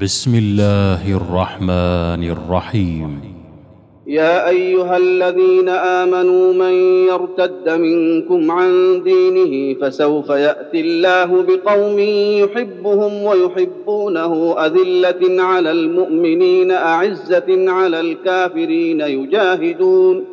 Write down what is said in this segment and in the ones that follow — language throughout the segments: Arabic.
بسم الله الرحمن الرحيم يا أيها الذين آمنوا من يرتد منكم عن دينه فسوف يأتي الله بقوم يحبهم ويحبونه أذلة على المؤمنين أعزة على الكافرين يجاهدون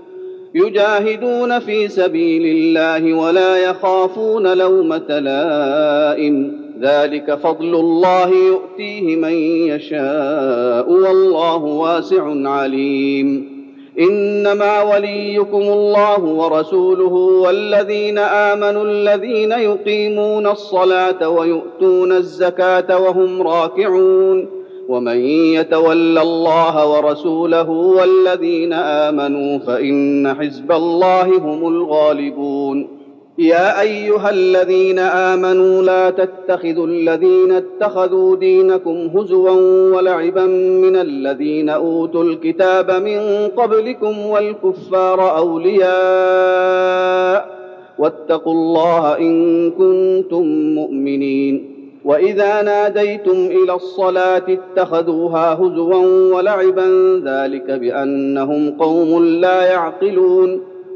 يجاهدون في سبيل الله ولا يخافون لومة لائم. ذلك فضل الله يؤتيه من يشاء والله واسع عليم. إنما وليكم الله ورسوله والذين آمنوا الذين يقيمون الصلاة ويؤتون الزكاة وهم راكعون. ومن يتول الله ورسوله والذين آمنوا فإن حزب الله هم الغالبون. يا أيها الذين آمنوا لا تتخذوا الذين اتخذوا دينكم هزوا ولعبا من الذين أوتوا الكتاب من قبلكم والكفار أولياء واتقوا الله إن كنتم مؤمنين وإذا ناديتم إلى الصلاة اتخذوها هزوا ولعبا ذلك بأنهم قوم لا يعقلون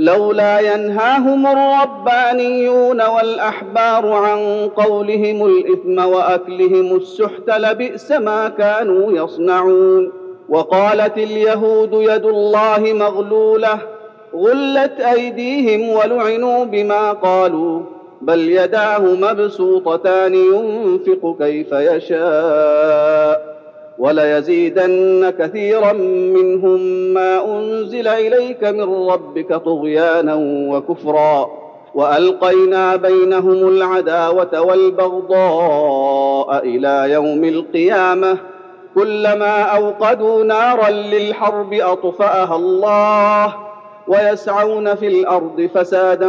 لولا ينهاهم الربانيون والأحبار عن قولهم الإثم وأكلهم السحت لبئس ما كانوا يصنعون. وقالت اليهود يد الله مغلولة غلت أيديهم ولعنوا بما قالوا بل يداه مبسوطتان ينفق كيف يشاء. وليزيدن كثيرا منهم ما أنزل إليك من ربك طغيانا وكفرا وألقينا بينهم العداوة والبغضاء إلى يوم القيامة كلما أوقدوا نارا للحرب أطفأها الله ويسعون في الأرض فسادا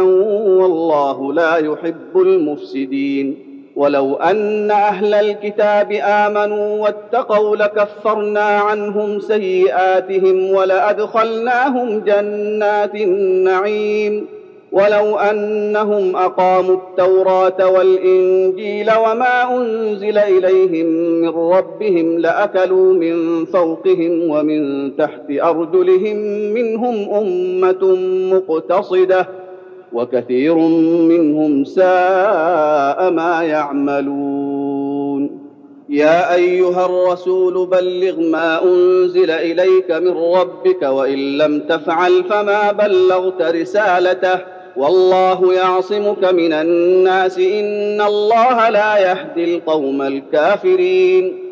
والله لا يحب المفسدين ولو أن أهل الكتاب آمنوا واتقوا لكفرنا عنهم سيئاتهم ولأدخلناهم جنات النعيم. ولو أنهم أقاموا التوراة والإنجيل وما أنزل إليهم من ربهم لأكلوا من فوقهم ومن تحت أرجلهم منهم أمة مقتصدة. وكثير منهم ساء ما يعملون. يا أيها الرسول بلغ ما أنزل إليك من ربك وإن لم تفعل فما بلغت رسالته. والله يعصمك من الناس إن الله لا يهدي القوم الكافرين.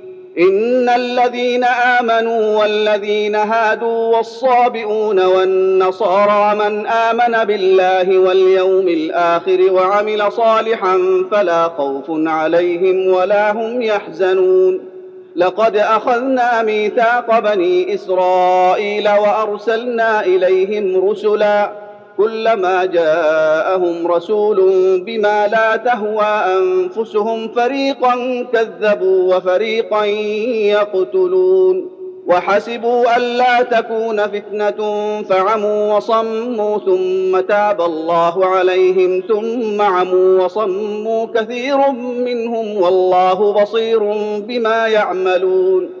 إن الذين آمنوا والذين هادوا والصابئون والنصارى من آمن بالله واليوم الآخر وعمل صالحا فلا خوف عليهم ولا هم يحزنون. لقد أخذنا ميثاق بني إسرائيل وأرسلنا إليهم رسلا كلما جاءهم رسول بما لا تهوى أنفسهم فريقا كذبوا وفريقا يقتلون وحسبوا الا تكون فتنة فعموا وصموا ثم تاب الله عليهم ثم عموا وصموا كثير منهم والله بصير بما يعملون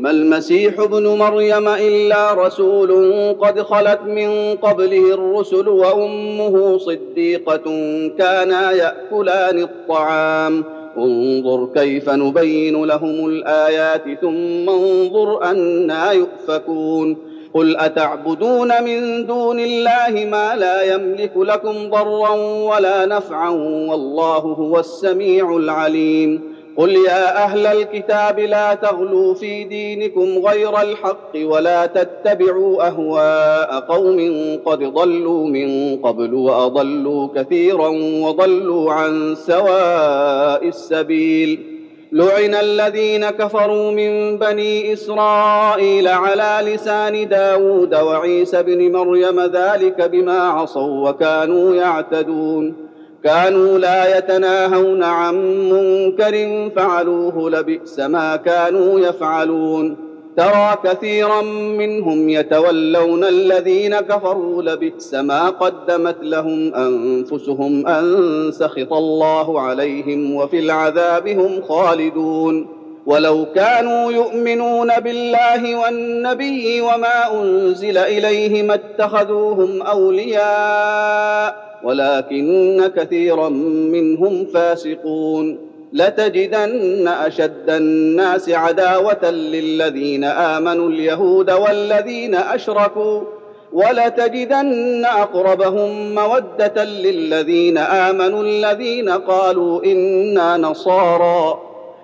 ما المسيح ابن مريم إلا رسول قد خلت من قبله الرسل وأمه صديقة كانا يأكلان الطعام. انظر كيف نبين لهم الآيات ثم انظر أنا يؤفكون. قل أتعبدون من دون الله ما لا يملك لكم ضرا ولا نفعا والله هو السميع العليم. قل يا أهل الكتاب لا تغلوا في دينكم غير الحق ولا تتبعوا اهواء قوم قد ضلوا من قبل واضلوا كثيرا وضلوا عن سواء السبيل لعن الذين كفروا من بني اسرائيل على لسان داود وعيسى بن مريم ذلك بما عصوا وكانوا يعتدون كانوا لا يتناهون عن منكر فعلوه لبئس ما كانوا يفعلون. ترى كثيرا منهم يتولون الذين كفروا لبئس ما قدمت لهم أنفسهم أن سخط الله عليهم وفي العذاب هم خالدون. ولو كانوا يؤمنون بالله والنبي وما أنزل إليه ما اتخذوهم أولياء ولكن كثيرا منهم فاسقون. لتجدن أشد الناس عداوة للذين آمنوا اليهود والذين أشركوا ولتجدن أقربهم مودة للذين آمنوا الذين قالوا إنا نصارى.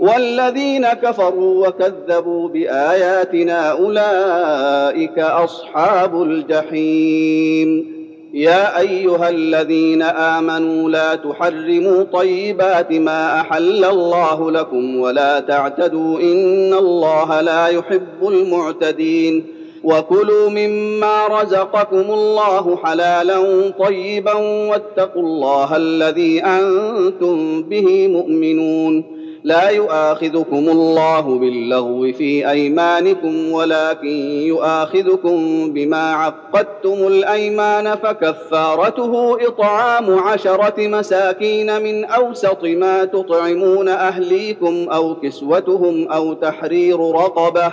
والذين كفروا وكذبوا بآياتنا أولئك أصحاب الجحيم. يا أيها الذين آمنوا لا تحرموا طيبات ما أحل الله لكم ولا تعتدوا إن الله لا يحب المعتدين. وكلوا مما رزقكم الله حلالا طيبا واتقوا الله الذي أنتم به مؤمنون. لا يؤاخذكم الله باللغو في أيمانكم ولكن يؤاخذكم بما عقدتم الأيمان فكفارته إطعام عشرة مساكين من أوسط ما تطعمون أهليكم أو كسوتهم أو تحرير رقبة.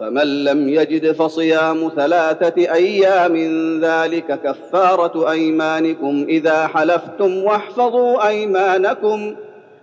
فمن لم يجد فصيام ثلاثة أيام ذلك كفارة أيمانكم. إذا حلفتم واحفظوا أيمانكم.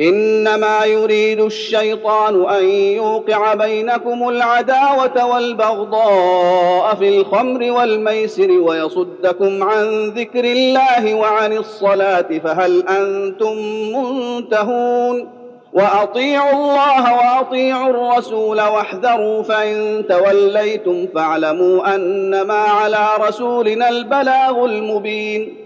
إنما يريد الشيطان أن يوقع بينكم العداوة والبغضاء في الخمر والميسر ويصدكم عن ذكر الله وعن الصلاة فهل أنتم منتهون؟ وأطيعوا الله وأطيعوا الرسول واحذروا فإن توليتم فاعلموا أنما على رسولنا البلاغ المبين.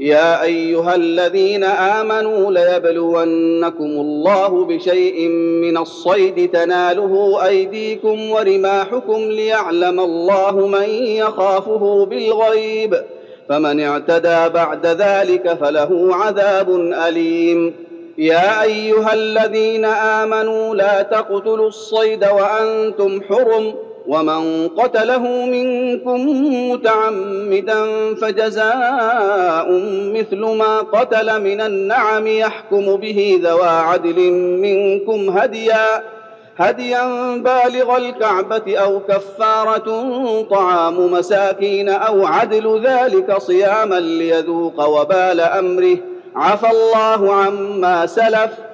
يا أيها الذين آمنوا ليبلونكم الله بشيء من الصيد تناله أيديكم ورماحكم ليعلم الله من يخافه بالغيب فمن اعتدى بعد ذلك فله عذاب أليم يا أيها الذين آمنوا لا تقتلوا الصيد وأنتم حرم ومن قتله منكم متعمدا فجزاء مثل ما قتل من النعم يحكم به ذوى عدل منكم هديا هديا بالغ الكعبة أو كفارة طعام مساكين أو عدل ذلك صياما ليذوق وبال أمره. عفى الله عما سلف.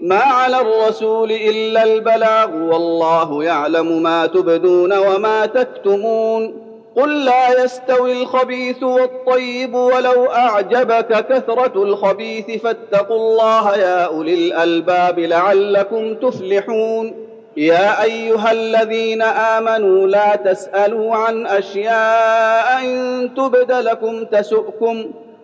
ما على الرسول إلا البلاغ والله يعلم ما تبدون وما تكتمون. قل لا يستوي الخبيث والطيب ولو أعجبك كثرة الخبيث فاتقوا الله يا أولي الألباب لعلكم تفلحون. يا أيها الذين آمنوا لا تسألوا عن أشياء إن تبد لكم تسؤكم.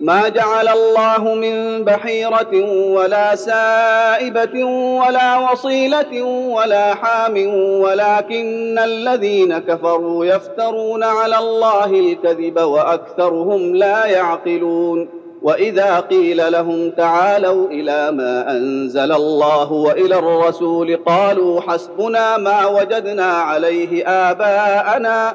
ما جعل الله من بحيرة ولا سائبة ولا وصيلة ولا حام ولكن الذين كفروا يفترون على الله الكذب وأكثرهم لا يعقلون. وإذا قيل لهم تعالوا إلى ما أنزل الله وإلى الرسول قالوا حسبنا ما وجدنا عليه آباءنا.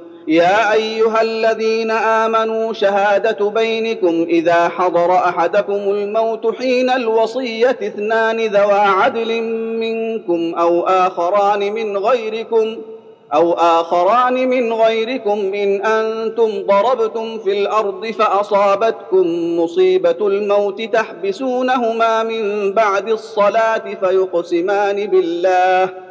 يا أيها الذين آمنوا شهادة بينكم إذا حضر أحدكم الموت حين الوصية اثنان ذوى عدل منكم أو آخران من غيركم أو آخران من غيركم إن أنتم ضربتم في الأرض فأصابتكم مصيبة الموت تحبسونهما من بعد الصلاة فيقسمان بالله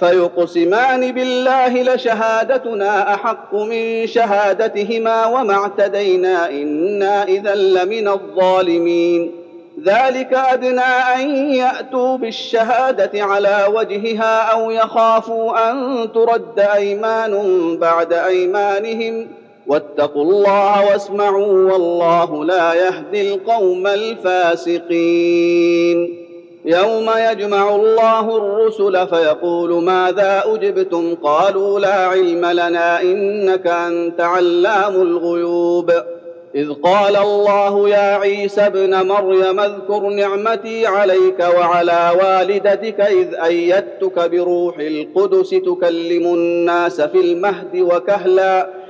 فيقسمان بالله لشهادتنا أحق من شهادتهما وما اعتدينا إنا إذا لمن الظالمين. ذلك أدنى أن يأتوا بالشهادة على وجهها أو يخافوا أن ترد أيمان بعد أيمانهم. واتقوا الله واسمعوا والله لا يهدي القوم الفاسقين. يوم يجمع الله الرسل فيقول ماذا أجبتم؟ قالوا لا علم لنا إنك أنت علام الغيوب. إذ قال الله يا عيسى ابن مريم اذكر نعمتي عليك وعلى والدتك إذ أيدتك بروح القدس تكلم الناس في المهد وكهلا.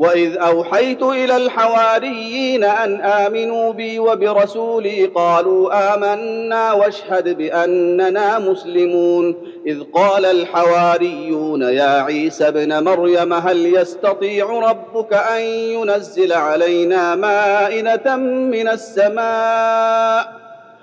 واذ اوحيت إلى الحواريين ان امنوا بي وبرسولي قالوا امنا واشهد باننا مسلمون اذ قال الحواريون يا عيسى ابن مريم هل يستطيع ربك ان ينزل علينا مائده من السماء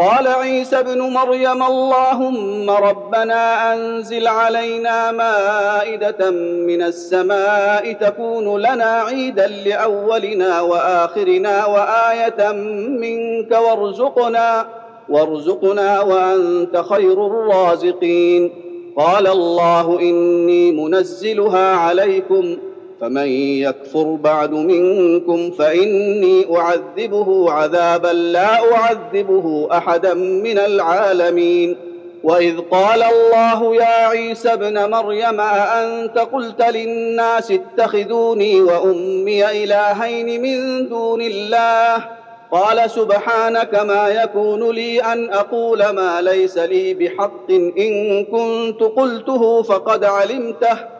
قال عيسى ابن مريم اللهم ربنا أنزل علينا مائدة من السماء تكون لنا عيدا لأولنا وآخرنا وآية منك وارزقنا وارزقنا وأنت خير الرازقين. قال الله إني منزلها عليكم فمن يكفر بعد منكم فإني أعذبه عذابا لا أعذبه أحدا من العالمين. وإذ قال الله يا عيسى ابن مريم أأنت قلت للناس اتخذوني وأمي إلهين من دون الله؟ قال سبحانك ما يكون لي أن أقول ما ليس لي بحق إن كنت قلته فقد علمته.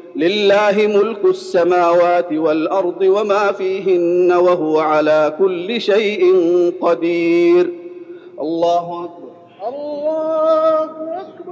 لله ملك السماوات والأرض وما فيهن وهو على كل شيء قدير. الله أكبر. الله أكبر.